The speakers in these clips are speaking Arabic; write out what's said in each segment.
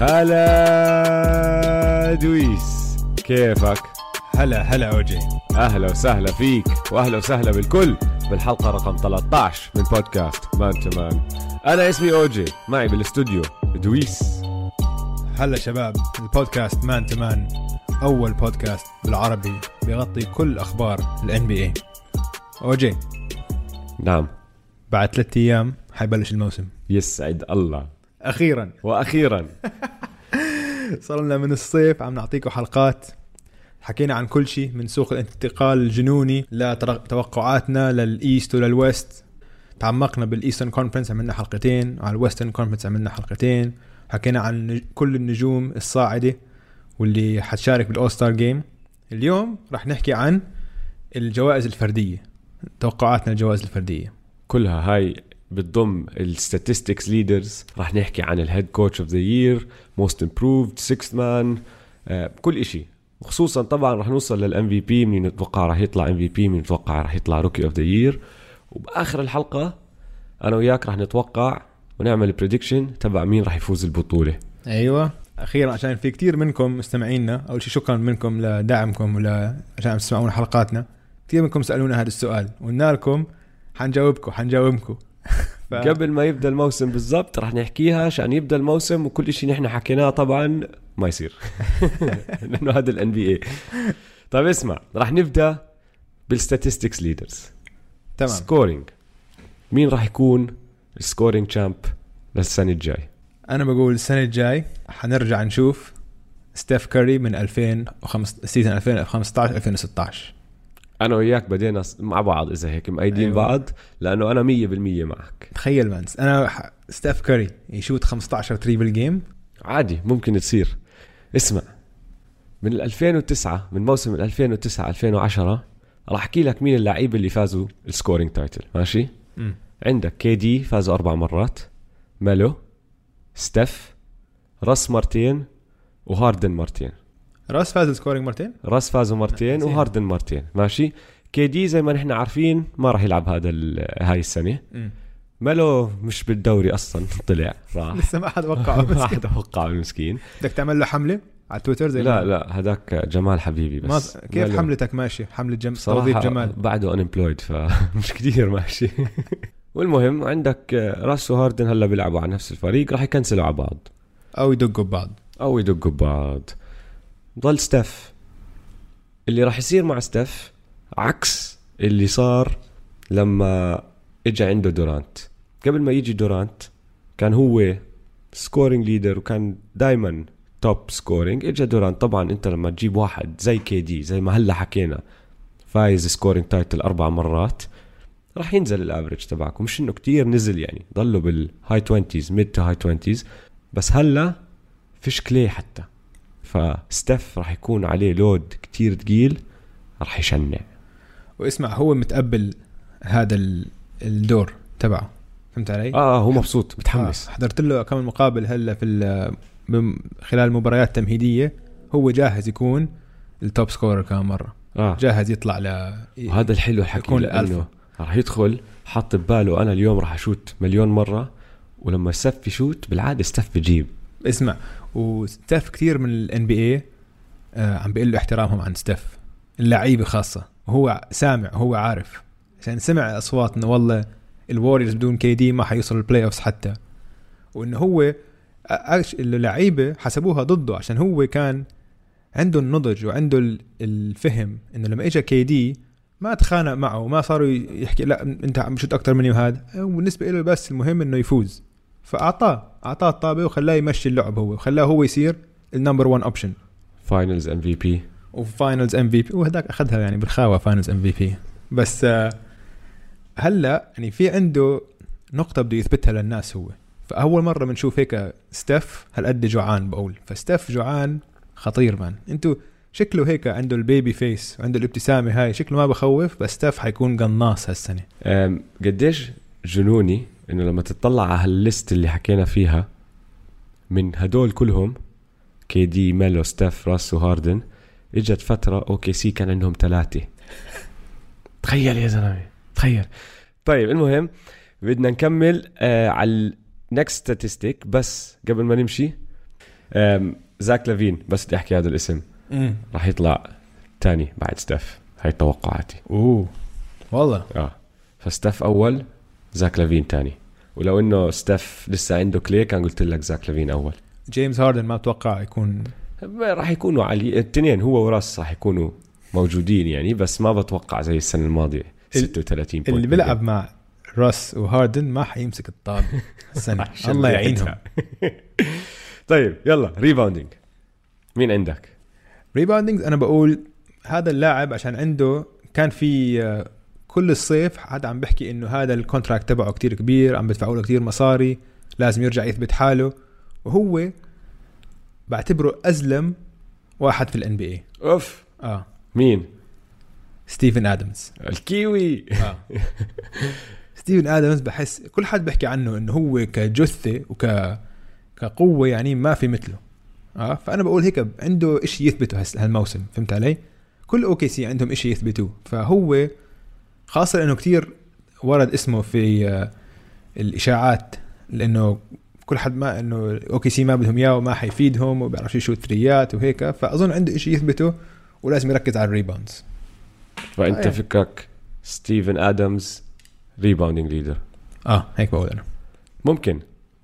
هلا دويس. كيفك؟ هلا هلا أوجي. أهلا وسهلا فيك وأهلا وسهلا بالكل. بالحلقة رقم 13 من بودكاست Man to Man. أنا اسمي أوجي معي بالاستوديو دويس. هلا شباب البودكاست Man to Man أول بودكاست بالعربي بيغطي كل أخبار ال NBA أوجي نعم. بعد ثلاثة أيام حيبلش الموسم. يسعد الله. أخيرا. وأخيرا. صار لنا من الصيف عم نعطيكم حلقات. حكينا عن كل شيء من سوق الانتقال الجنوني لتوقعاتنا لل East ولل West. تعمقنا بال Eastern Conference عملنا حلقتين. وعلى ال Western Conference عملنا حلقتين. حكينا عن كل النجوم الصاعدة واللي حتشارك بال All-Star Game. اليوم رح نحكي عن الجوائز الفردية توقعاتنا الجوائز الفردية. كلها هاي بتضم ال statistics leaders رح نحكي عن ال head coach of the year most improved sixth man كل إشي. وخصوصا طبعا رح نوصل لل MVP مين نتوقع رح يطلع MVP مين نتوقع رح يطلع rookie of the year وبآخر الحلقة أنا وياك رح نتوقع ونعمل prediction تبع مين رح يفوز البطولة. أيوه. أخيرا عشان في كتير منكم مستمعينا أول شيء شكرا منكم لدعمكم ولا عشان تسمعون حلقاتنا. كثير منكم سألونا هذا السؤال وقلنا لكم حنجاوبكم حنجاوبكم. ف... قبل ما يبدأ الموسم بالضبط رح نحكيها عشان يبدأ الموسم وكل شيء نحن حكيناه طبعا ما يصير. لأنه هذا ال NBA طيب اسمع رح نبدأ بال statistics leaders تمام. scoring مين راح يكون ال scoring champ للسنة الجاي؟ أنا بقول السنة الجاي حنرجع نشوف ستيف كاري من 2005 season 2015 2016 أنا وياك بدينا مع بعض إذا هيك مأيدين أيوة. بعض لأنه أنا 100% معك. تخيل man أنا ستيف كاري يشوت 15 three بال game عادي ممكن تصير. اسمع من 2009 من موسم 2009 2010 راح أحكي لك مين اللعيبه اللي فازوا ال scoring title ماشي؟ م. عندك KD فازوا أربع مرات ميلو ستيف راس مرتين وهاردن مرتين راس فاز ال scoring مرتين؟ راس فازوا مرتين وهاردن مرتين. ماشي. KD زي ما نحن عارفين ما راح يلعب هذا هاي السنة. م. ماله مش بالدوري أصلا. طلع. راح. لسه ما حد وقعه. ما حد وقعه المسكين. بدك تعمل له حملة على تويتر زي لا لا هذاك جمال حبيبي بس. ما كيف ماله. حملتك ماشي؟ حملة جم... توظيف جمال. بعده unemployed فمش كثير ماشي. والمهم عندك راس وهاردن هلا بيلعبوا على نفس الفريق راح ي cancel وا على بعض. أو يدقوا ببعض. أو يدقوا ببعض. ضل ستيف اللي راح يصير مع ستيف عكس اللي صار لما اجى عنده دورانت. قبل ما يجي دورانت كان هو scoring leader وكان دائما top scoring اجى دورانت طبعا أنت لما تجيب واحد زي KD زي ما هلا حكينا فايز scoring title أربع مرات راح ينزل ال average تبعكم. مش إنه كتير نزل يعني ضلوا بال high 20 mid to high 20 بس هلا فيش Klay حتى. فستيف راح يكون عليه load كتير ثقيل راح يشنع. واسمع هو متقبل هذا الدور تبعه. فهمت علي؟ آه هو مبسوط متحمس. آه حضرت له كم مقابل هلا في خلال مباريات تمهيدية. هو جاهز يكون ال top scorer كم مرة. آه. جاهز يطلع ل وهذا الحلو الحكي لأنه راح يدخل حاط بباله أنا اليوم راح أشوت مليون مرة ولما ستيف يشوت بالعادة ستيف بجيب اسمع وستيف كثير من ال NBA عم بيقول له احترامهم عن ستيف اللعيبة خاصة. وهو سامع وهو عارف. عشان سمع اصوات انه والله ال Warriors بدون KD ما حيوصل ال playoffs حتى. وإنه هو اللعيبة حسبوها ضده عشان هو كان عنده النضج وعنده الفهم إنه لما اجى KD ما تخانق معه وما صاروا يحكي لا أنت عم بشوت أكثر مني وهذا. وبالنسبة له بس المهم إنه يفوز. فأعطاه. أعطاه الطابة وخلاه يمشي اللعب هو وخلاه هو يصير ال number 1 option Finals MVP و Finals MVP وهذاك أخذها يعني بالخاوة Finals MVP بس آه هلا يعني في عنده نقطة بده يثبتها للناس هو. فأول مرة بنشوف هيك ستيف هالقد جوعان بقول. فستيف جوعان خطير man. انتو شكله هيك عنده ال baby face وعنده الابتسامة هاي شكله ما بخوف بس ستيف حيكون قناص هالسنة. قديش جنوني إنه لما تطلع على هال list اللي حكينا فيها من هدول كلهم KD ميلو ستيف راس وهاردن إجت فترة OKC كان عندهم ثلاثة. تخيل يا زلمة تخيل. طيب المهم بدنا نكمل آه على ال next statistic بس قبل ما نمشي زاك لافين بس بدي أحكي هذا الاسم. راح يطلع تاني بعد ستيف هاي توقعاتي. أوه والله. آه فستيف أول زاك لافين تاني. ولو إنه ستيف لسه عنده Klay كان قلت لك زاك لافين أول. جيمس هاردن ما بتوقع يكون راح يكونوا على الاثنين هو وراس راح يكونوا موجودين يعني بس ما بتوقع زي السنة الماضية ال- 36 اللي بيلعب مع راس وهاردن ما حيمسك الطابة السنة. الله. يعينهم. طيب يلا rebounding مين عندك؟ rebounding أنا بقول هذا اللاعب عشان عنده كان في آه، كل الصيف حدا عم بحكي إنه هذا ال contract تبعه كتير كبير عم بدفعوا له كتير مصاري لازم يرجع يثبت حاله. وهو بعتبره أزلم واحد في ال NBA أوف. آه. مين؟ ستيفن آدمز. ال Kiwi. آه. ستيفن آدمز بحس كل حد بيحكي عنه إنه هو كجثة و ك كقوة يعني ما في مثله. آه. فأنا بقول هيك عنده إشي يثبته هالموسم فهمت علي؟ كل OKC عندهم إشي يثبتوه. فهو خاصة إنه كتير ورد اسمه في آه، الإشاعات لإنه كل حد ما إنه OKC ما بدهم إياه وما حيفيدهم وبيعرفش يشوت three ات وهيك فأظن عنده إشي يثبته ولازم يركز على ال rebounds. فأنت آه. فكرك ستيفن آدمز rebounding leader آه هيك بقول أنا. ممكن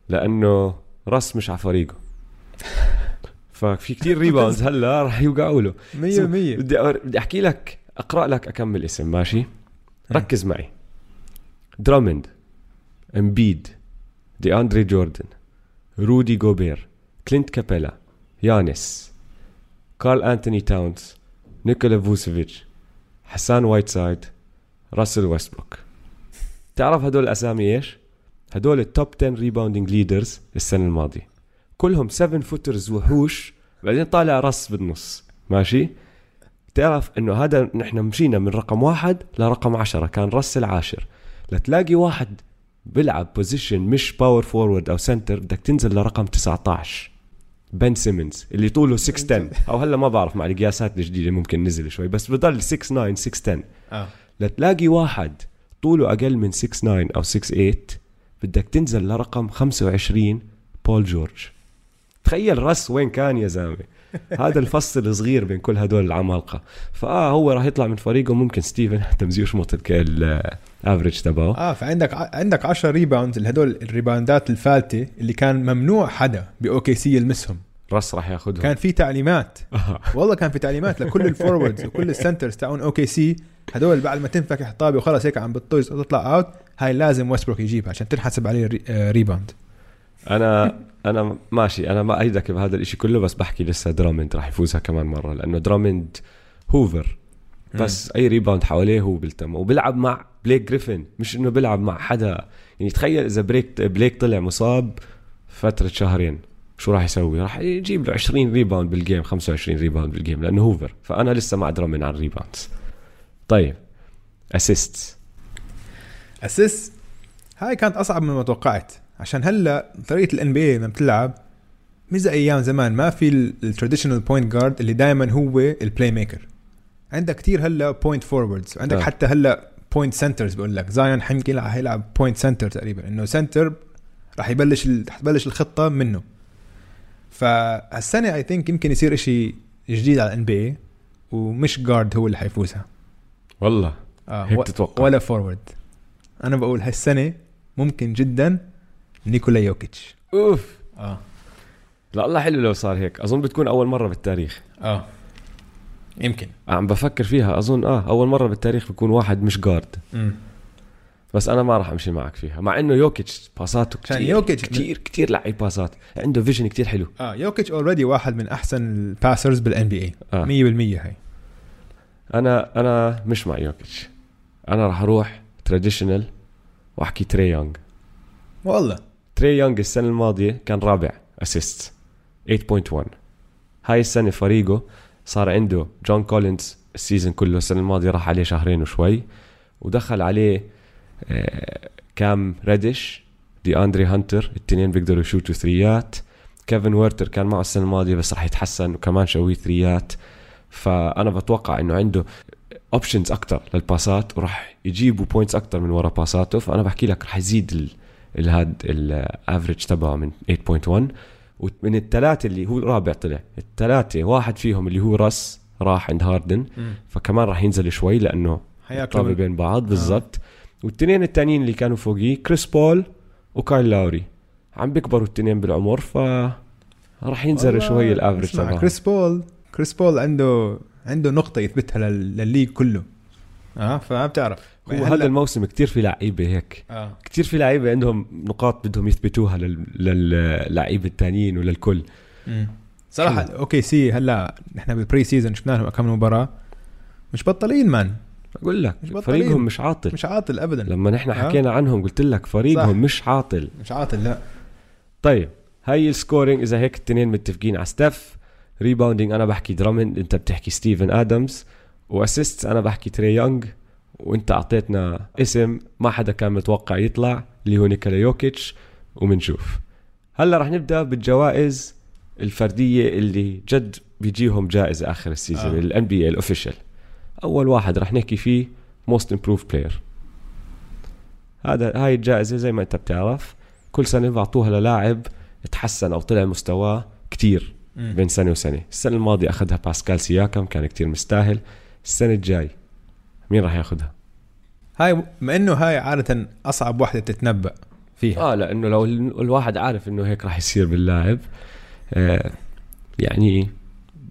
لأنه رأس مش على فريقه. ففي كتير rebounds هلأ رح يوقعوا له. 100% بدي. بدي أحكي لك أقرأ لك أكمل اسم ماشي؟ ركز معي. درامند أمبيد دي أندري جوردن رودي جوبير كلينت كابيلا يانس كارل أنتوني تاونز نيكولا فوسيفيتش حسان وايتسايد راسل ويستبروك. تعرف هدول الأسامي إيش؟ هدول ال top 10 rebounding leaders السنة الماضية. كلهم 7 footers وحوش بعدين طالع رس بالنص. ماشي؟ تعرف إنه هذا نحن مشينا من رقم واحد لرقم عشرة كان رس العاشر. لتلاقي واحد بيلعب position مش power forward أو center بدك تنزل لرقم 19 بن سيمنز اللي طوله 6'10 أو هلا ما بعرف مع القياسات الجديدة ممكن نزل شوي بس بضل 6'9 6'10 آه. لتلاقي واحد طوله أقل من 6'9 أو 6'8 بدك تنزل لرقم 25 بول جورج تخيل رس وين كان يا زلمة. هذا الفسل الصغير بين كل هدول العمالقة. فآه هو راح يطلع من فريقه. ممكن ستيفن آدمز يشمط ال average تبعه. آه فعندك عندك 10 rebounds هدول ال rebound ات الفالتة اللي كان ممنوع حدا ب OKC يلمسهم. رس راح ياخذهم كان في تعليمات. آه. والله كان في تعليمات لكل ال forwards وكل ال centers تاعون OKC هدول بعد ما تنفكح طابه وخلص هيك عم بتطز وتطلع out هاي لازم ويستبروك يجيبها عشان تنحسب عليه re- آه، rebound أنا أنا ماشي أنا مأيدك بهذا الإشي كله بس بحكي لسه درامند راح يفوزها كمان مرة لأنه درامند Hoover. بس أي rebound حواليه هو بيلتم وبيلعب مع بليك جريفن مش إنه بيلعب مع حدا. يعني تخيل إذا بليك بليك طلع مصاب فترة شهرين شو راح يسوي؟ راح يجيب له 20 rebound بال game 25 rebound بال game لأنه Hoover. فأنا لسه مع درامند على ال rebounds طيب assist اسيس هاي كانت أصعب مما توقعت. عشان هلا طريقة ال NBA لما بتلعب مش زي أيام زمان ما في ال traditional point guard اللي دائما هو ال playmaker عندك كتير هلا point forwards عندك آه. حتى هلا point centers بقول لك. زايون حيمكن يلعب هيلعب point center تقريبا. إنه center راح يبلش رح تبلش الخطة منه. فهالسنة I think يمكن يصير إشي جديد على ال NBA ومش guard هو اللي حيفوزها. والله. آه هيك تتوقع. ولا forward أنا بقول هالسنة ممكن جدا نيكولا يوكيتش. أوف. آه. لا الله حلو لو صار هيك. أظن بتكون أول مرة بالتاريخ. آه. يمكن. عم بفكر فيها. أظن آه أول مرة بالتاريخ بيكون واحد مش guard. امم بس أنا ما راح أمشي معك فيها مع إنه يوكيتش pass اته كتير يوكيتش كتير. كتير لعيب pass ات. عنده vision كتير حلو. آه يوكيتش already واحد من أحسن ال passers بال N BA آه. 100% هي أنا أنا مش مع يوكيتش. أنا راح أروح traditional وأحكي تراي يونغ. والله. تراي يونغ السنة الماضية كان رابع assist 8.1 هاي السنة فريقه صار عنده جون كولينز ال season كله السنة الماضية راح عليه شهرين وشوي ودخل عليه آه، كام ريديش دي اندري هانتر الاثنين بيقدروا يشوتوا three ات كيفن ويرتر كان معه السنة الماضية بس راح يتحسن وكمان شوي three ات فأنا بتوقع إنه عنده options أكثر لل pass ات وراح يجيبوا points أكثر من ورا pass اته فأنا بحكي لك راح يزيد الهاد ال average تبعه من 8.1 ومن الثلاثه اللي هو رابع طلع. الثلاثه واحد فيهم اللي هو رس راح عند هاردن. فكمان راح ينزل شوي لأنه حياكلوا بين بعض بالضبط. والتنين التانيين اللي كانوا فوقيه كريس بول وكايل لاوري عم بيكبروا التنين بالعمر ف راح ينزل شوي ال average تبعهم كريس بول كريس بول عنده عنده نقطة يثبتها لل- لل league كله. آه فما بتعرف. هو هذا الموسم كتير في لعيبة هيك. آه. كتير في لعيبة عندهم نقاط بدهم يثبتوها لل- للعيبه التانيين وللكل. مم. صراحة OKC هلا نحن بال preseason شفنا لهم كم مباراة. مش بطلين مان. بقول لك مش بطلين. فريقهم مش عاطل. مش عاطل ابدا. لما نحن آه. حكينا عنهم قلت لك فريقهم صح. مش عاطل. مش عاطل لا. طيب هاي ال scoring إذا هيك التنين متفقين على ستيف rebounding أنا بحكي درامند أنت بتحكي ستيفن آدمز. و assist. أنا بحكي تراي يونغ وأنت أعطيتنا اسم ما حدا كان متوقع يطلع اللي هو نيكولا يوكيتش ومنشوف. هلأ رح نبدأ بالجوائز الفردية اللي جد بيجيهم جائزة آخر ال season. ال NBA official أول واحد رح نحكي فيه most improved player هذا هاي الجائزة زي ما أنت بتعرف كل سنة بعطوها للاعب تحسن أو طلع مستواه كتير. بين سنة وسنة. السنة الماضية أخذها باسكال سياكم كان كتير مستاهل. السنة الجاي. مين راح ياخذها؟ هاي ما إنه هاي عادة أصعب وحدة تتنبأ فيها. آه لأنه لو ال- الواحد عارف إنه هيك راح يصير باللاعب آه يعني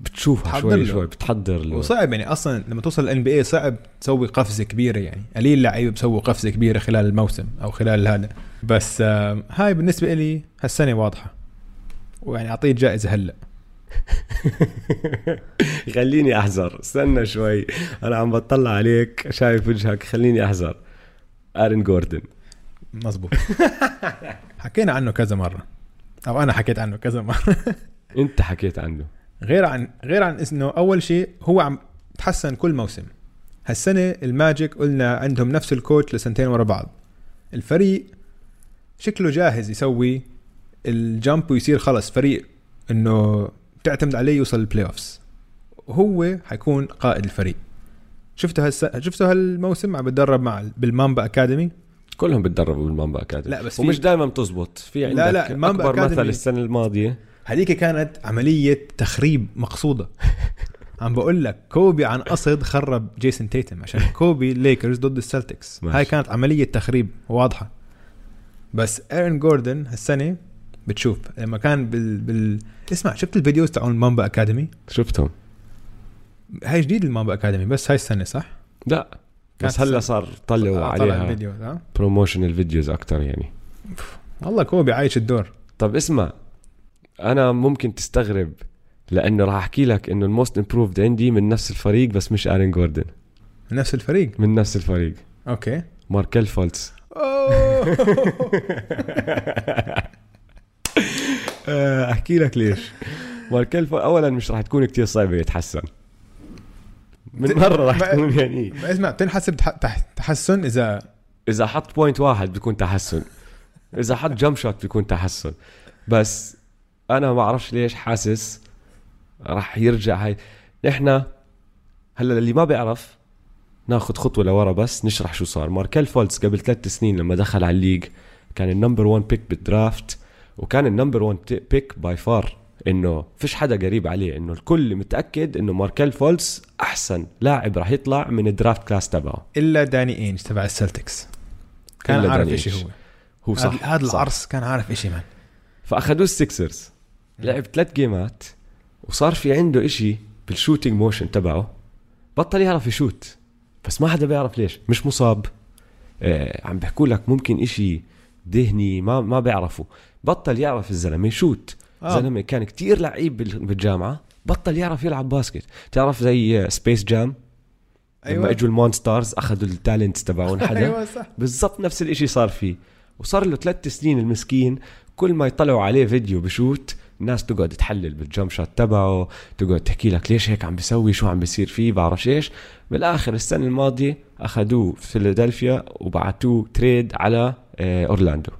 بتشوفها شوي له. شوي بتحضر له. وصعب يعني أصلا لما توصل الان بي اي صعب تسوي قفزة كبيرة يعني. قليل لعيبه بسووا قفزة كبيرة خلال الموسم أو خلال هذا. بس آه هاي بالنسبة لي هالسنة واضحة. ويعني أعطيه جائزة هلأ. خليني أحذر. استنى شوي. أنا عم بطلع عليك شايف وجهك. خليني أحذر. Aaron Gordon. مزبوط حكينا عنه كذا مرة. أو أنا حكيت عنه كذا مرة. أنت حكيت عنه. غير عن غير عن إنه أول شيء هو عم تحسن كل موسم. هالسنة الماجيك قلنا عندهم نفس ال coach لسنتين ورا بعض. الفريق شكله جاهز يسوي ال jump ويصير خلص. فريق إنه بتعتمد عليه يوصل ال playoffs وهو حيكون قائد الفريق. شفتوا هالس... شفتوا هالموسم عم بتدرب مع بال Mamba Academy؟ كلهم بتدربوا بال Mamba Academy. لا، بس في- ومش دائما بتزبط. في عندك لا، لا، المامبا أكبر مثل academy. السنة الماضية. هذيك كانت عملية تخريب مقصودة. عم بقول لك كوبي عن قصد خرب جيسون تيتم عشان كوبي الليكرز ضد السلتكس. هاي كانت عملية تخريب واضحة. بس Aaron Gordon هالسنة بتشوف. لما كان بال, بال... اسمع شفت ال videos تاعون ال Mamba Academy؟ شفتهم. هاي جديد ال Mamba Academy بس هاي السنة صح؟ لا بس هلا. صار طلعوا طلع عليها الفيديو ها؟ promotional videos أكثر يعني. والله كوبي عايش الدور. طب اسمع أنا ممكن تستغرب لأنه راح أحكي لك إنه ال most improved عندي من نفس الفريق بس مش Aaron Gordon نفس الفريق؟ من نفس الفريق. okay. Markelle Fultz. آه، أحكي لك ليش. Markelle Fultz اولا مش راح تكون كتير صعبة يتحسن. من مرة راح تكون يعني. اسمع بتنحسب تح- تح- تحسن إذا إذا حط point واحد بيكون تحسن. إذا حط jump shot بيكون تحسن. بس أنا ما بعرفش ليش حاسس راح يرجع هاي. نحن هلأ اللي ما بيعرف ناخذ خطوة لورا بس نشرح شو صار. Markelle Fultz قبل ثلاث سنين لما دخل على ال league كان ال number 1 pick بال draft وكان ال number 1 pick by far إنه فيش حدا قريب عليه إنه الكل متأكد إنه Markelle Fultz أحسن لاعب راح يطلع من ال draft class تبعه. إلا Danny Ainge تبع السلتكس. كان عارف إيش. هو. هو صح هذا-. العرس كان عارف إيش man فأخذوه السكسرز لعب ثلاث gameات وصار في عنده إشي بال shooting motion تبعه. بطل يعرف يshoot بس ما حدا بيعرف ليش. مش مصاب. آه عم بيحكوا لك ممكن إشي ذهني ما ما بيعرفوا بطل يعرف الزلمة يshoot آه. زلمة كان كتير لعيب بال- بالجامعة بطل يعرف يلعب basket تعرف زي Space Jam أيوة. لما أيوة. إجوا ال monsters أخذوا ال talents تبعون حدا أيوه صح بالضبط نفس الإشي صار فيه وصار له ثلاث سنين المسكين كل ما يطلعوا عليه فيديو بشوت الناس تقعد تحلل بال jump shot تبعه تقعد تحكي لك ليش هيك عم بيسوي شو عم بيصير فيه بعرفش إيش بالآخر السنة الماضية أخذوه في فيلادلفيا وبعتوه trade على آه، أورلاندو.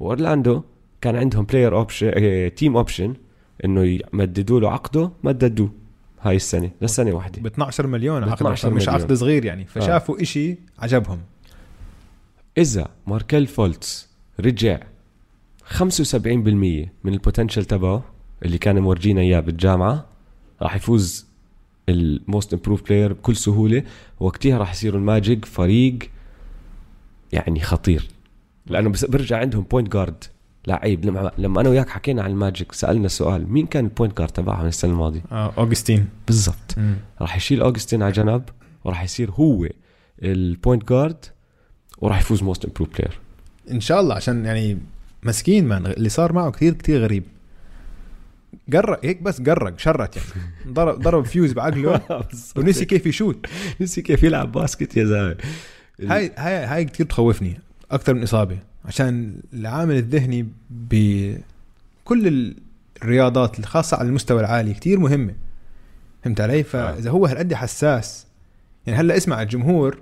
وأورلاندو كان عندهم player option team option إنه يمددوا له عقده مددوه هاي السنة لسنه واحدة. ب 12 مليون عقد 12 مش مليون. عقد صغير يعني. فشافوا إشي عجبهم. إذا Markelle Fultz رجع 75% من ال potential تبعه اللي كان مورجينا إياه بالجامعة راح يفوز ال most improved player بكل سهولة. وقتها راح يصيروا الماجيك فريق يعني خطير. لأنه بس برجع عندهم point guard لعيب. لما لما أنا وياك حكينا عن الماجيك سألنا السؤال مين كان ال point guard تبعهم السنة الماضية؟ آه أوغستين. بالضبط. راح يشيل أوغستين على جنب وراح يصير هو ال point guard وراح يفوز most improved player إن شاء الله عشان يعني مسكين man اللي صار معه كثير كثير غريب. طرق هيك بس قرق شرت يعني. ضرب ضرب فيوز بعقله. ونسي كيف يشوت. نسي كيف يلعب basket يا زلمة. هاي هاي هاي كثير تخوفني أكثر من إصابة. عشان العامل الذهني بكل الرياضات الخاصة على المستوى العالي كثير مهمة. فهمت علي؟ فإذا هو هالقد حساس يعني هلأ اسمع الجمهور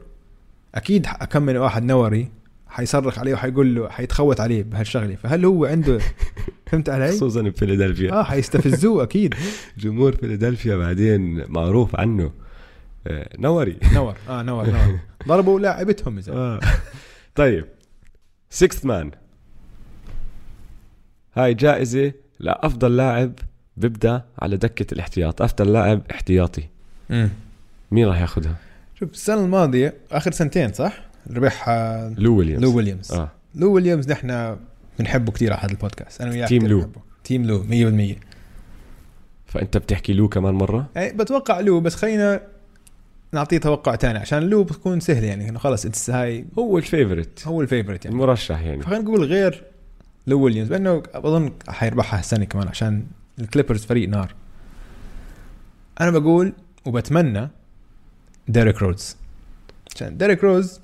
أكيد كم من واحد نوري حيصرخ عليه وحيقول له حيتخوت عليه بهالشغلة. فهل هو عنده فهمت علي؟ خصوصا بفيلادلفيا آه حيستفزوه أكيد. جمهور فيلادلفيا بعدين معروف عنه آه، نوري. نور آه نور نور. ضربوا لاعبتهم إذا. آه. طيب. sixth man هاي جائزة لأفضل لاعب بيبدأ على دكة الاحتياط أفضل لاعب احتياطي مم. مين راح ياخذها؟ شوف السنة الماضية آخر سنتين صح؟ ربحها لو ويليامز لو ويليامز آه لو ويليامز نحن بنحبه كثير على هذا البودكاست أنا وياك team Lou. بنحبه. team Lou 100% فأنت بتحكي لو كمان مرة يعني بتوقع لو بس خلينا نعطيه توقع تاني عشان لو بتكون سهله يعني إنه خلص it's هاي هو ال favorite هو ال favorite يعني. المرشح يعني. فخلينا نقول غير لو ويليامز لأنه أظن حيربحها السنة كمان عشان الكليبرز فريق نار. أنا بقول وبتمنى ديريك روز عشان ديريك روز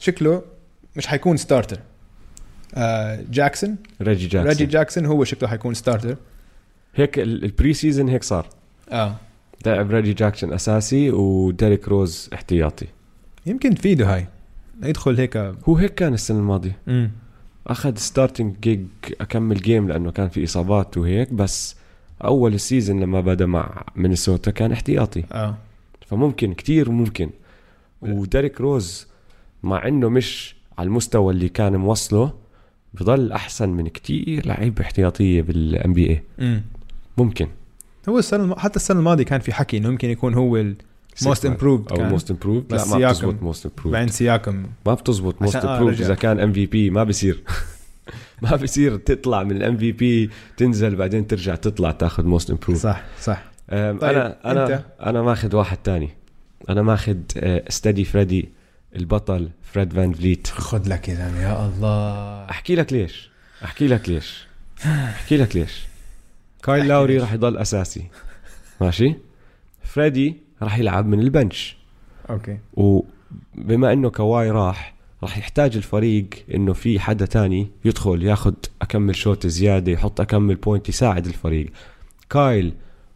شكله مش حيكون starter آه جاكسون ريجي جاكسون ريجي جاكسون هو شكله حيكون starter هيك ال- ال preseason هيك صار. آه. لعب ريجي جاكسون أساسي وديريك روز احتياطي. يمكن تفيده هاي. يدخل هيك. هو هيك كان السنة الماضية. امم أخذ starting gig أكمل game لأنه كان في إصابات وهيك بس أول ال season لما بدأ مع مينيسوتا كان احتياطي. آه. فممكن كتير ممكن. وديريك روز مع إنه مش على المستوى اللي كان موصله بضل أحسن من كتير لعيبة احتياطية بال NBA ممكن. هو السنة الم... حتى السنة الماضية كان في حكي إنه ممكن يكون هو ال most improved أو most improve لا ما بتزبط most improve بعدين سياكم ما بتزبط most عشان- آه، improve رجع. إذا كان MVP ما بصير ما بصير تطلع من ال MVP تنزل بعدين ترجع تطلع تاخذ most improve صح صح. طيب، أنا أنا أنت؟ أنا ماخذ واحد تاني. أنا ماخذ steady فريدي البطل فريد فان فليت خذ لك يا زلمه يا الله. أحكي لك ليش؟ أحكي لك ليش؟ أحكي لك ليش؟ كايل لاوري راح يضل أساسي. ماشي؟ فريدي راح يلعب من ال bench. okay. وبما إنه كواي راح راح يحتاج الفريق إنه في حدا تاني يدخل ياخد أكمل shot زيادة يحط أكمل point يساعد الفريق. كايل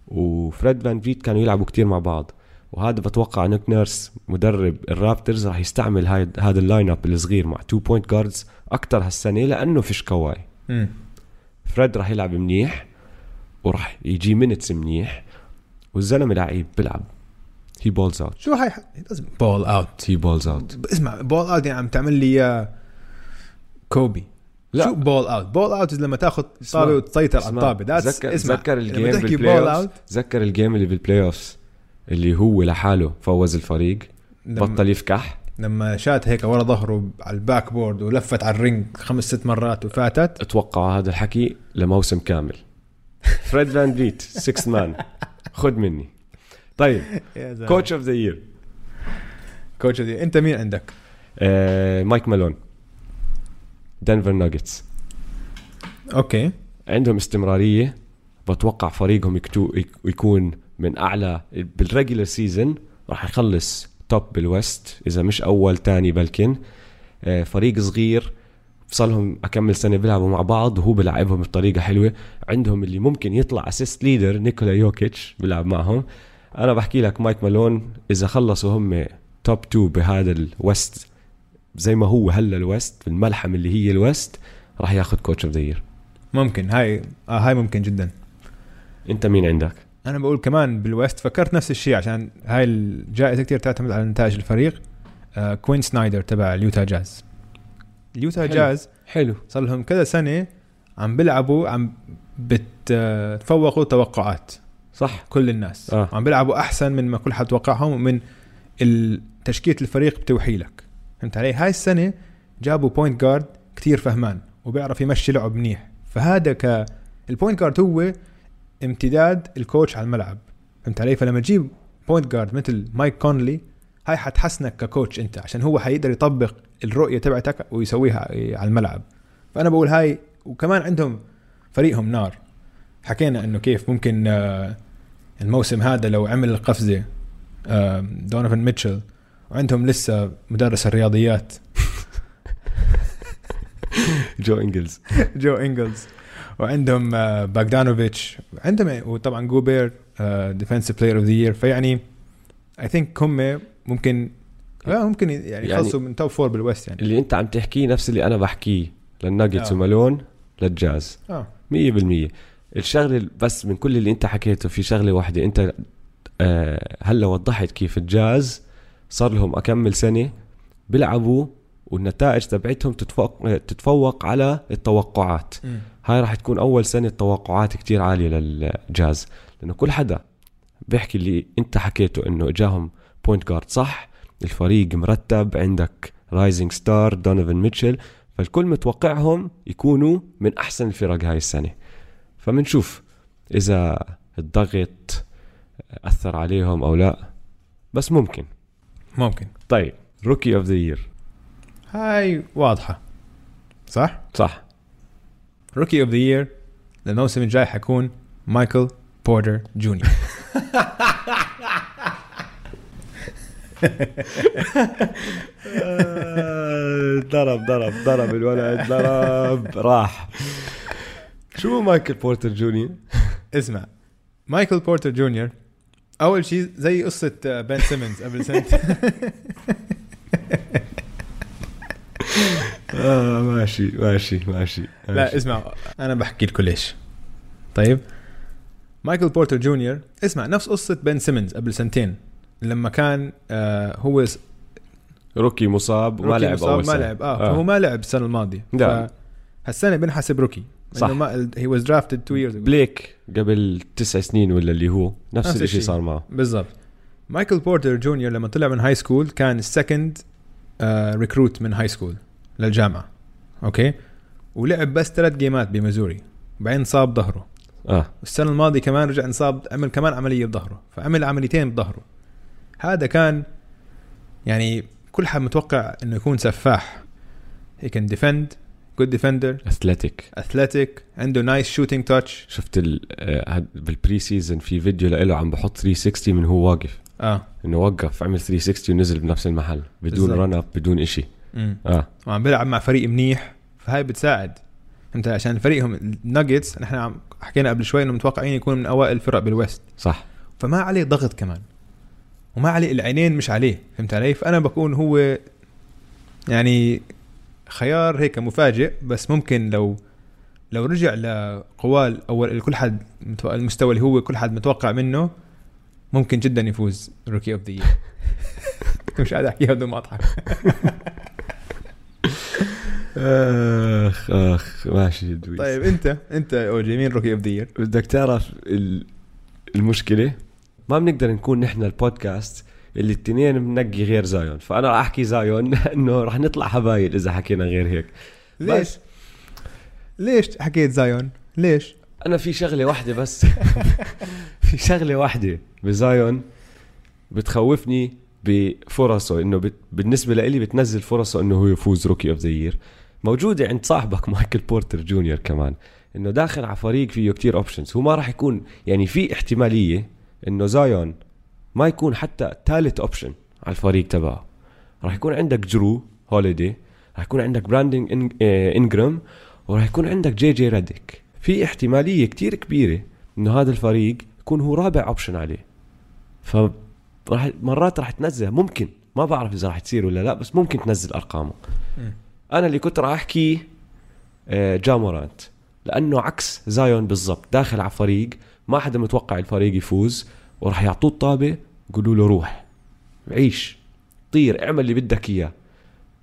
وفريد فان فيت كانوا يلعبوا كتير مع بعض. وهذا بتوقع نيك نيرس مدرب الرابترز راح يستعمل هاي هذا ال line up الصغير مع two point guards أكثر هالسنة لأنه فيش كواي. فريد راح يلعب منيح. وراح يجي مينتس منيح والزلمة لعيب بيلعب هي بولز اوت شو هاي بول اوت هي بولز اوت اسمع بول اوت يعني عم تعمل لي إياه كوبي لا. شو بول اوت بول اوت لما تاخذ. طابة وتسيطر على. الطابة. ذاتس تذكر اسمع لما الجيم بالبلاي اوت تذكر الجيم اللي بالبلاي اوف اللي هو لحاله فوز الفريق لما, بطل يفكح. لما شات هيك ورا ظهره على ال backboard ولفت على ال ring خمس ست مرات وفاتت. أتوقع هذا الحكي لموسم كامل. فريد فان فيت 6 man خد مني طيب coach of the year coach دي انت مين عندك؟ مايك مالون دنفر ناجتس okay عندهم استمرارية. بتوقع فريقهم يكتو يك- يكون من اعلى بال regular season راح يخلص top بال West إذا مش أول تاني بلكن. آه، فريق صغير. صار أكمل سنة بيلعبوا مع بعض وهو بيلعبهم بطريقة حلوة. عندهم اللي ممكن يطلع assist leader نيكولا يوكيتش بيلعب معهم. أنا بحكي لك مايك مالون إذا خلصوا هم top 2 بهذا ال West زي ما هو هلا ال West في الملحمه اللي هي ال West راح ياخذ coach of the ممكن. هاي آه هاي ممكن جدا. أنت مين عندك؟ أنا بقول كمان بال West فكرت نفس الشيء عشان هاي الجائزة كثير تعتمد على نتائج الفريق. آه كوين سنايدر تبع اليوتا جاز. اليوتا حلو. جاز حلو. صار لهم كذا سنة عم بيلعبوا عم بتفوقوا توقعات. صح. كل الناس. آه. عم بيلعبوا أحسن من ما كل حد توقعهم ومن تشكيلة الفريق بتوحي لك. فهمت علي؟ هاي السنة جابوا point guard كثير فهمان وبيعرف يمشي لعب منيح. فهذا ك ال point guard هو امتداد ال coach على الملعب. فهمت علي؟ فلما تجيب point guard مثل مايك كونلي هاي حتحسنك ك coach أنت عشان هو حيقدر يطبق الرؤية تبعتك ويسويها على الملعب. فأنا بقول هاي وكمان عندهم فريقهم نار. حكينا إنه كيف ممكن آه، الموسم هذا لو عمل القفزة آه، دونيفن ميتشل وعندهم لسه مدرس الرياضيات. جو إنجلز. جو إنجلز. وعندهم آه، باغدانوفيتش. عندهم وطبعا جوبير defensive player of the year فيعني I think هم ممكن آه ممكن يعني يعني- يخلصوا من top four بال West يعني. اللي انت عم تحكيه نفس اللي أنا بحكيه للناجتس آه. ومالون للجاز. آه. مية بالمية. الشغلة بس من كل اللي انت حكيته في شغلة واحدة. انت آه هلا وضحت كيف الجاز صار لهم أكمل سنة بيلعبوا والنتائج تبعتهم تتفوق, تتفوق على التوقعات. هاي راح تكون أول سنة توقعات كتير عالية للجاز. لأنه كل حدا بيحكي اللي انت حكيته إنه إجاهم point guard صح؟ الفريق مرتب عندك rising star دونيفن ميتشل فالكل متوقعهم يكونوا من أحسن الفرق هاي السنة. فمنشوف إذا الضغط أثر عليهم أو لا بس ممكن. ممكن. طيب rookie of the year هاي واضحة. صح؟ صح. rookie of the year للموسم الجاي حيكون مايكل بورتر جونيور ضرب ضرب ضرب الولد ضرب راح. شو مايكل بورتر جونيور؟ اسمع مايكل بورتر جونيور أول شيء زي قصة بن سيمنز قبل سنتين آه ماشي ماشي ماشي لا اسمع. أنا بحكي لكم ليش. طيب؟ مايكل بورتر جونيور اسمع نفس قصة بن سيمنز قبل سنتين. لما كان آه هو rookie مصاب rookie لعب مصاب اول ما سنة. لعب. آه, فهو ما لعب السنة الماضية. لا. هالسنة بنحسب rookie. صح. ما هي was drafted 2 years ago. بليك قبل تسع سنين ولا اللي هو نفس, نفس الشيء. صار معه. بالضبط. مايكل بورتر جونيور لما طلع من high school كان ال second recruit من high school للجامعة. okay؟ ولعب بس ثلاث جيمات بميزوري. بعدين صاب ظهره. آه. السنة الماضية كمان رجع انصاب عمل كمان عملية بظهره. فعمل عمليتين بظهره. هذا كان يعني كل حد متوقع إنه يكون سفاح. هي كان defend good defender athletic athletic عنده nice shooting touch شفت آه، بال pre-season في فيديو له عم بحط 360 من هو واقف. آه. إنه وقف عمل 360 ونزل بنفس المحل بدون. run up بدون امم آه. وعم بيلعب مع فريق منيح. فهاي بتساعد. أنت عشان فريقهم الناجتس نحن عم حكينا قبل شوي إنه متوقعين يكون من أوائل الفرق بال West. صح. فما عليه ضغط كمان. وما عليه العينين مش عليه فهمت علي؟ فأنا بكون هو يعني خيار هيك مفاجئ بس ممكن لو لو رجع لقوال اول كل حد المستوى اللي هو كل حد متوقع منه ممكن جدا يفوز rookie of the مش قاعد احكيها بدون ما أضحك. أخ أخ ماشي دويس. طيب انت أنت اوجي مين rookie of the؟ بدك تعرف ال- المشكلة؟ ما بنقدر نكون نحن البودكاست اللي التنين بننقي غير زايون فأنا راح أحكي زايون لأنه راح نطلع هبايل إذا حكينا غير هيك ليش؟ ليش حكيت زايون؟ ليش؟ أنا في شغلة واحدة بس في شغلة واحدة بزايون بتخوفني بفرصه إنه بت... بالنسبة لإلي بتنزل فرصة إنه هو يفوز rookie of the موجودة عند صاحبك مايكل بورتر جونيور كمان إنه داخل على فريق فيه كتير options هو ما راح يكون يعني في احتمالية إنه زايون ما يكون حتى ثالث option على الفريق تبعه. راح يكون عندك جرو هوليدي راح يكون عندك براندين إن... آه، انجرام وراح يكون عندك جي جي ريديك في احتمالية كتير كبيرة إنه هذا الفريق يكون هو رابع option عليه. ف راح مرات راح تنزل ممكن. ما بعرف إذا راح تصير ولا لا بس ممكن تنزل أرقامه. أنا اللي كنت راح أحكي آه، جا مورانت لأنه عكس زايون بالضبط. داخل على فريق ما حدا متوقع الفريق يفوز وراح يعطوه الطابة يقولوا له روح عيش طير اعمل اللي بدك إياه.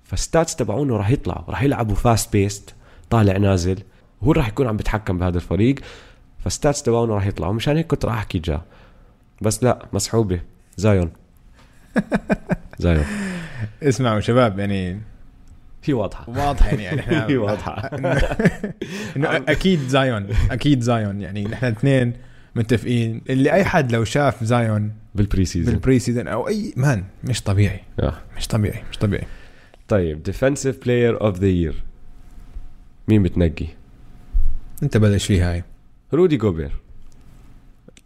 ف stats تبعونه راح يطلعوا راح يلعبوا fast paced طالع نازل هو راح يكون عم بيتحكم بهذا الفريق. ف stats تبعونه راح يطلعوا مشان هيك كنت راح أحكي جا. بس لا مسحوبة. زايون. زايون. اسمعوا شباب يعني هي واضحة. واضحة يعني, إحنا هي واضحة. إنه أكيد زايون أكيد زايون يعني نحن الاثنين متفقين. اللي أي حد لو شاف زايون بال pre-season بال pre-season أو اي man مش طبيعي. آه. مش طبيعي مش طبيعي. طيب defensive player of the year مين بتنقي؟ أنت بلش فيها هاي. رودي جوبير.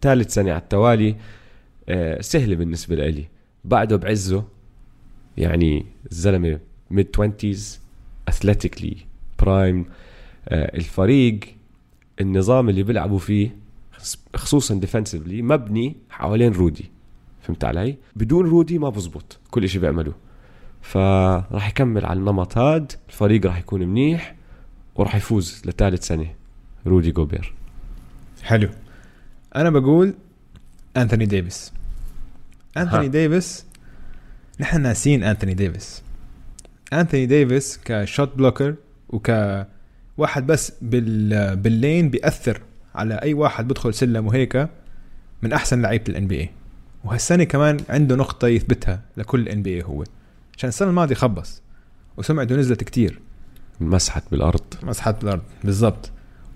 ثالث سنة على التوالي. آه، سهلة بالنسبة لي بعده بعزه. يعني الزلمة mid 20 athletically prime الفريق النظام اللي بيلعبوا فيه خصوصا defensively مبني حوالين رودي. فهمت علي؟ بدون رودي ما بزبط كل شيء بيعملوه. فراح يكمل على النمط هاد الفريق راح يكون منيح وراح يفوز لثالث سنة رودي جوبير. حلو. أنا بقول انثوني ديفيس. انثوني. ديفيس نحن ناسين انثوني ديفيس. انثوني ديفيس ك shot blocker وك واحد بس بال بال lane بيأثر على أي واحد بدخل سلم وهيك من أحسن لعيبة ال NBA وهالسنة كمان عنده نقطة يثبتها لكل NBA هو. عشان السنة الماضية خبص وسمعته نزلت كتير. مسحت بالأرض. مسحت الأرض بالضبط.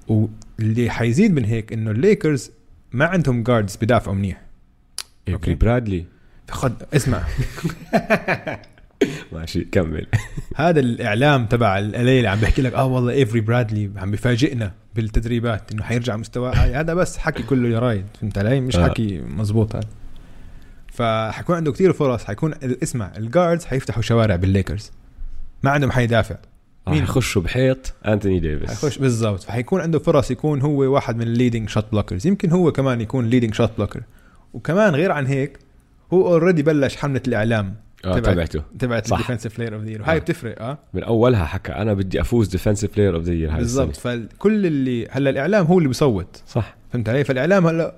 واللي حيزيد من هيك إنه الليكرز ما عندهم guards بدافعوا منيح. أوكي. برادلي فخد اسمع. ماشي كمل. هذا الإعلام تبع ال LA اللي عم بيحكي لك آه والله إيفري برادلي عم بيفاجئنا بالتدريبات إنه حيرجع مستواه هذا بس حكي كله جرايد فهمت علي؟ مش آه. حكي مزبوط هذا. فحيكون عنده كثير فرص حيكون اسمع ال guards حيفتحوا شوارع بالليكرز. ما عندهم حيدافع مين؟ يخشوا بحيط أنتوني ديفيس. حيخش بالضبط. فحيكون عنده فرص يكون هو واحد من ال leading shot blockers يمكن هو كمان يكون leading shot blocker وكمان غير عن هيك هو already بلش حملة الإعلام. تبعت- تبعته. تبعت. ال defensive player of the هاي آه. بتفرق آه. من أولها حكى أنا بدي أفوز defensive player of the year بالضبط. فكل اللي هلا الإعلام هو اللي بيصوت. صح. فهمت علي؟ فالإعلام هلا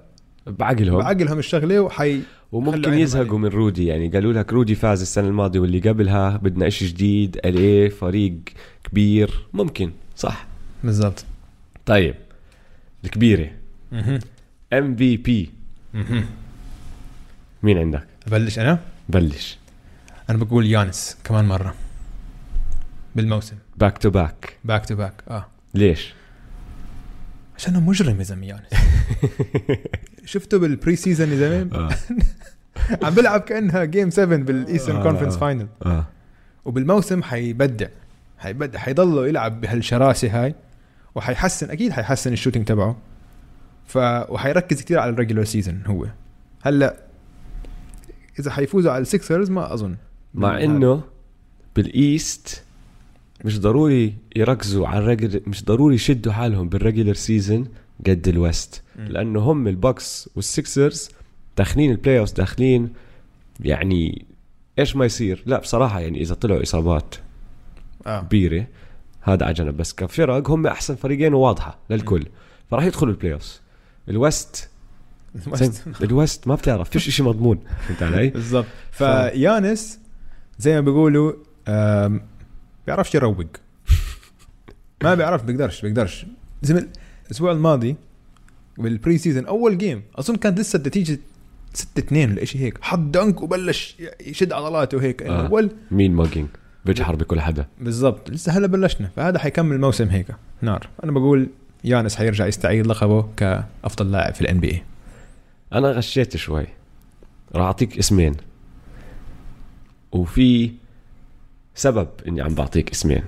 بعقلهم. بعقلهم الشغلة وحي وممكن يزهقوا من رودي يعني. قالوا لك رودي فاز السنة الماضية واللي قبلها بدنا إشي جديد ال إيه فريق كبير. ممكن. صح. بالضبط. طيب. الكبيرة. MVP مين عندك؟ ابلش أنا؟ بلش. أنا بقول يانس كمان مرة. بالموسم. back to back back to back آه. ليش؟ عشانه مجرم يا زلمة يانس. شفته بال pre-season يا زلمة؟ آه. عم بلعب كأنها game 7 بال Eastern آه. Conference Final وبالموسم حيبدع. حيبدع. حيضله يلعب بهالشراسة هاي. وحيحسن أكيد حيحسن ال shooting تبعه. ف وحيركز كثير على ال regular season هو. هلأ إذا حيفوزوا على ال Sixers ما أظن. مع إنه بال East مش ضروري يركزوا على الرجل مش ضروري يشدوا حالهم بال regular season قد ال West. لأنه هم ال Bucks وال Sixers داخلين ال playoff داخلين يعني إيش ما يصير. لا بصراحة يعني إذا طلعوا إصابات آه. كبيرة هذا على جنب. بس كفرق هم أحسن فريقين وواضحة للكل. فراح يدخلوا ال playoff ال West. ال West ما بتعرف فيش شيء مضمون. فهمت علي؟ بالضبط. فيانس زي ما بيقولوا بيعرفش يروق. ما بيعرف بيقدرش بيقدرش. زي ما الأسبوع الماضي بال pre-season أول game أظن كانت لسه النتيجه 6 2 ولا شيء هيك. حط dunk وبلش يشد عضلاته هيك آه. أول mean mugging بيجحر بكل حدا. بالضبط. لسه هلا بلشنا فهذا حيكمل الموسم هيك. نار. أنا بقول يانس حيرجع يستعيد لقبه كأفضل لاعب في ال NBA أنا غشيت شوي. راح أعطيك اسمين. وفي سبب إني عم بعطيك اسمين.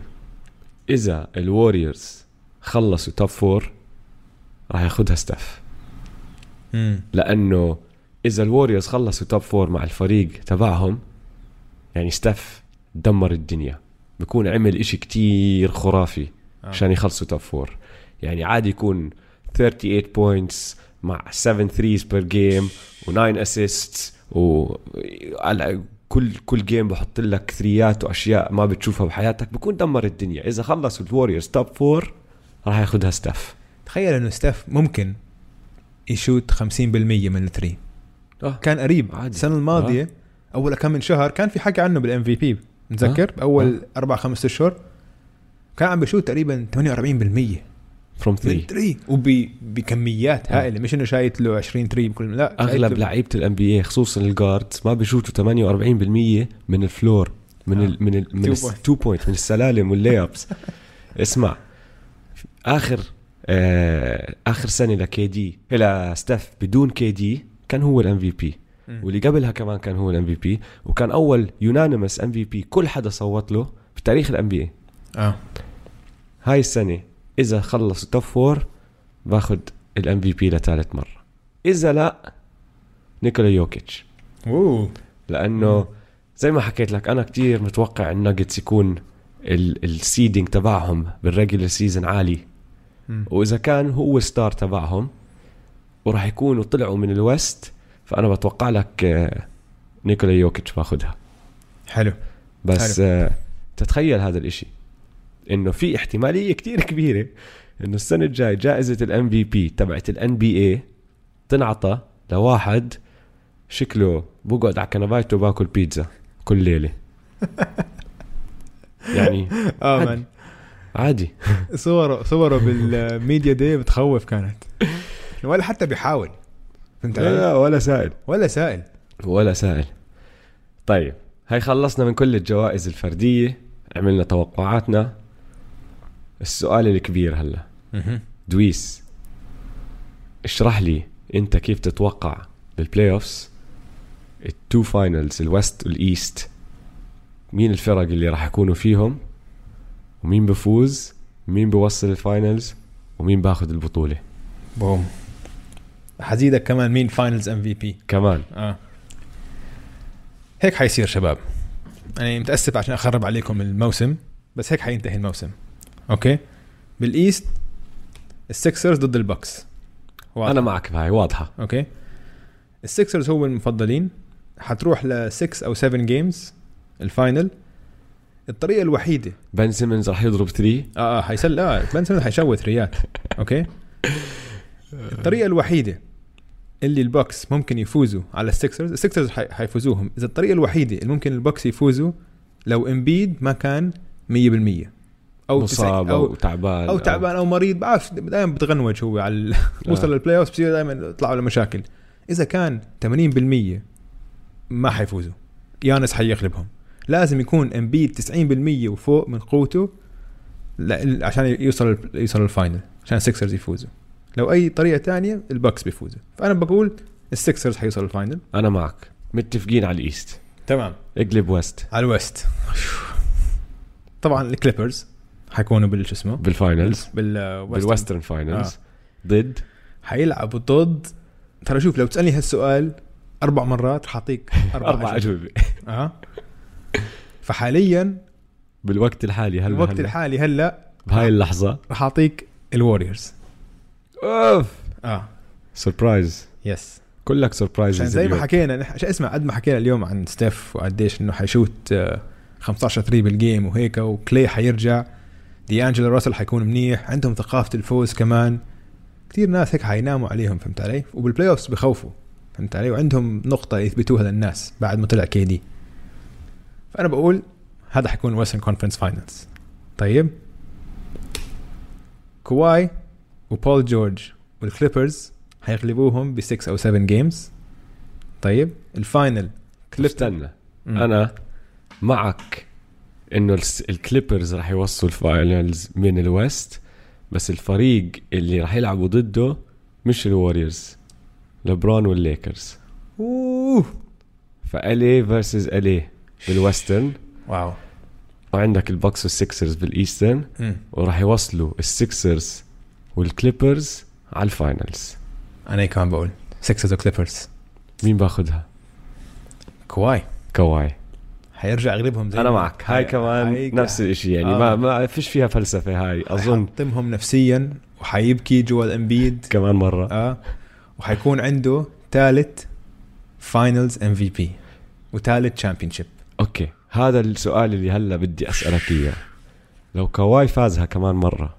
إذا ال Warriors خلصوا top four راح ياخدها Steph لأنه إذا ال Warriors خلصوا top four مع الفريق تبعهم يعني Steph دمر الدنيا. بكون عمل إشي كتير خرافي عشان يخلصوا top four يعني عادي يكون 38 points مع 7 threes per game و9 assists و كل كل game بحط لك ثريات وأشياء ما بتشوفها بحياتك بكون دمر الدنيا. إذا خلصوا ال Warriors top four راح ياخذها Steph تخيل إنه ستاف ممكن يشوت 50% من ال three آه. كان قريب. عادي. السنة الماضية أول كم من شهر كان في حكي عنه بال MVP متذكر باول أربع خمس أشهر كان عم بشوت تقريبا 48% from من 3 3 وبكميات. هائلة مش إنه شايت له 20 3 بكل لا أغلب لعيبة ال NBA خصوصا ال guards ما بيشوتوا 48% من ال floor من آه. ال من ال من. 2 point من السلالم وال layups اسمع آخر آه آخر سنة ل KD إلى Steph بدون KD كان هو ال MVP. واللي قبلها كمان كان هو ال MVP وكان أول unanimous MVP كل حدا صوت له بتاريخ ال NBA آه هاي السنة إذا خلص top four باخذ ال MVP لثالث مرة. إذا لا Nikola Jokic. أوه. لأنه زي ما حكيت لك أنا كتير متوقع الناجتس يكون ال seeding تبعهم بال regular season عالي. وإذا كان هو ال star تبعهم وراح يكونوا طلعوا من ال West فأنا بتوقع لك آه، Nikola Jokic باخذها حلو. بس آه، تتخيل هذا الإشي. إنه في احتمالية كتير كبيرة إنه السنة الجاي جائزة ال MVP تبعت ال NBA تنعطى لواحد شكله بقعد على كنبايته باكل بيتزا كل ليلة. يعني آه عادي. man عادي. صوره صوره بال media day بتخوف كانت. ولا حتى بيحاول. فهمت لا, علي؟ لا ولا سائل. ولا سائل. ولا سائل. طيب هاي خلصنا من كل الجوائز الفردية عملنا توقعاتنا. السؤال الكبير هلا. دويس اشرح لي انت كيف تتوقع بال playoffs ال two finals ال West وال East مين الفرق اللي راح يكونوا فيهم؟ ومين بفوز؟ مين بوصل ال finals ومين باخذ البطولة؟ boom. حزيدك كمان مين finals MVP كمان. آه. هيك حيصير شباب. أنا متأسف عشان أخرب عليكم الموسم بس هيك حينتهي الموسم. okay. بال East ال Sixers ضد ال Bucks واضح. أنا معك بهاي واضحة. okay. ال Sixers هو المفضلين. حتروح ل 6 أو 7 games ال final. الطريقة الوحيدة. Ben Simmons راح يضرب 3 آه آه حيسل آه Ben Simmons حيشوت ثريات okay. الطريقة الوحيدة اللي ال Bucks ممكن يفوزوا على ال Sixers ال Sixers حي- حيفوزوهم. إذا الطريقة الوحيدة اللي ممكن ال Bucks يفوزوا لو Embiid ما كان 100% أو مصاب 90 أو تعبان أو تعبان أو مريض بعرف دائما بتغنوج هو على وصل لل playoff بصير دائما يطلعوا له مشاكل إذا كان 80% ما حيفوزوا. يانس حيغلبهم لازم يكون Embiid 90% وفوق من قوته عشان يوصل يوصل ال final عشان ال Sixers يفوزوا. لو أي طريقة تانية ال Bucks بيفوزوا. فأنا بقول ال Sixers حيوصل ال final أنا معك. متفقين على ال East تمام. اقلب West على ال West طبعا ال Clippers حيكونوا بال شو اسمه؟ بال finals بال بال Western finals ضد؟ حيلعبوا ضد ترى شوف لو تسألني هالسؤال أربع مرات رح أعطيك أربع, أجوبة. أجوبة. آه. فحاليا بالوقت الحالي هلا الوقت هلا. الحالي هلا بهاي اللحظة. رح أعطيك ال Warriors أوف! آه. surprise yes كلك surprise زي ما حكينا نح- عشان اسمع قد ما حكينا اليوم عن Steph وقديش إنه حيشوت آه، 15 3 بال game وهيك و Klay حيرجع. دي انجلو راسل حيكون منيح عندهم ثقافة الفوز كمان. كثير ناس هيك حيناموا عليهم فهمت علي؟ وبال playoffs بخوفوا فهمت علي؟ وعندهم نقطة يثبتوها للناس بعد ما طلع كي دي فأنا بقول هذا حيكون Western Conference Finals طيب؟ كواي وبول جورج والكليبرز حيغلبوهم ب 6 أو 7 games طيب؟ ال final كليب استنى أنا معك. إنه الكليبرز راح يوصلوا ال finals من ال West بس الفريق اللي راح يلعبوا ضده مش الوريورز لبرون والليكرز أوه. ف LA versus LA بال Western wow. وعندك البوكس والسكسرز بال Eastern. وراح يوصلوا السكسرز والكليبرز على ال finals أنا كمان بقول سكسرز وكليبرز مين باخذها كواي. كواي. حيرجع يغلبهم زي أنا معك. هاي كمان هاي- نفس الشيء يعني آه. ما ما فيش فيها فلسفة هاي أظن. حيحطمهم نفسيا وحيبكي جويل امبيد كمان مرة. آه. وحيكون عنده ثالث Finals MVP وثالث champion okay. هذا السؤال اللي هلا بدي أسألك إياه. لو كواي فازها كمان مرة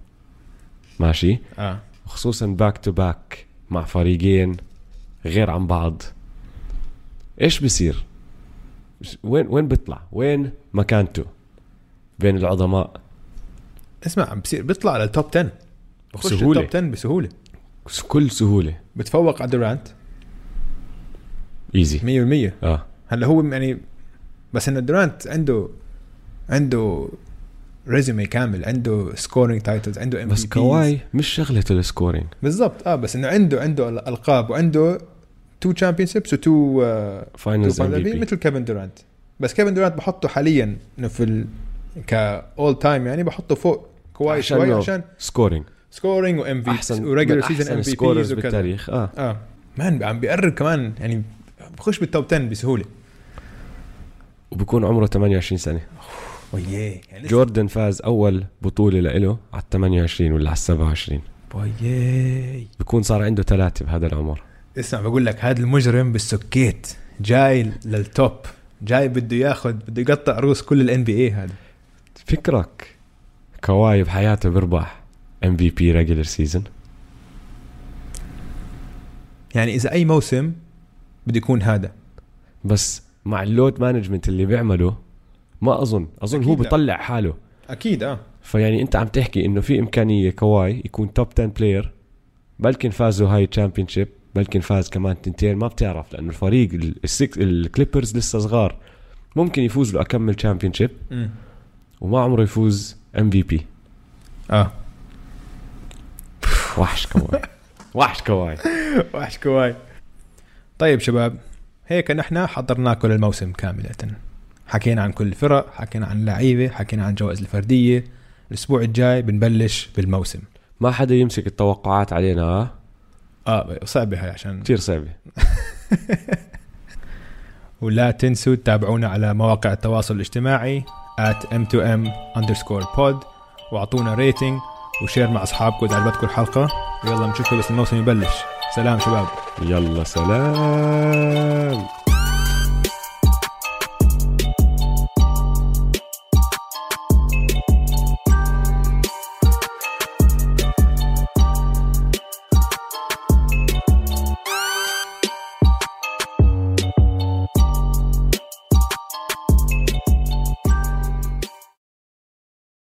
ماشي؟ آه. خصوصا back to back مع فريقين غير عن بعض إيش بصير؟ وين وين بيطلع؟ وين مكانته بين العظماء. اسمع بصير بيطلع لل top 10 بخش بسهولة. ال top 10 بسهولة. كل سهولة. بتفوق على دورانت easy 100% آه. هلأ هو يعني بس انه دورانت عنده عنده resume كامل عنده scoring titles عنده ام بس كواي مش شغلته ال scoring بالضبط. آه بس إنه عنده عنده الالقاب وعنده two championships و two finals مثل كيفن دورانت بس كيفن دورانت بحطه حاليا إنه في ال ك all time يعني بحطه فوق كواي شوي عشان scoring scoring و MVP احسن و regular season MVPs بالتاريخ. آه. آه. man عم بيقرب كمان يعني بخش بال top 10 بسهولة. وبكون عمره 28 سنة. وياه يعني جوردن فاز أول بطولة له على 28 ولا على 27 وياي بكون صار عنده ثلاثة بهذا العمر. اسمع بقول لك هذا المجرم بالسكيت جاي لل top جاي بده ياخذ بده يقطع روس كل ال NBA هذا. فكرك كواي بحياته بيربح MVP regular season يعني إذا أي موسم بده يكون هذا. بس مع ال load management اللي بيعمله ما أظن أظن هو لا. بيطلع حاله. أكيد آه. فيعني أنت عم تحكي إنه في إمكانية كواي يكون top 10 player بلكن فازوا هاي ال championship بلكن فاز كمان تنتين. ما بتعرف لأنه الفريق ال- السكس الكليبرز لسه صغار. ممكن يفوز له أكمل championship. وما عمره يفوز MVP آه. وحش كواي. وحش كواي. وحش كواي. طيب شباب هيك نحن حضرنا كل الموسم كاملة. حكينا عن كل الفرق حكينا عن اللعيبة حكينا عن الجوائز الفردية. الأسبوع الجاي بنبلش بالموسم. ما حدا يمسك التوقعات علينا آه صعبة هاي عشان كثير صعبة. ولا تنسوا تتابعونا على مواقع التواصل الاجتماعي at m2m underscore pod واعطونا rating و share مع أصحابكم إذا عجبتكم الحلقة. ويلا نشوفكم بس الموسم يبلش. سلام شباب. يلا سلام.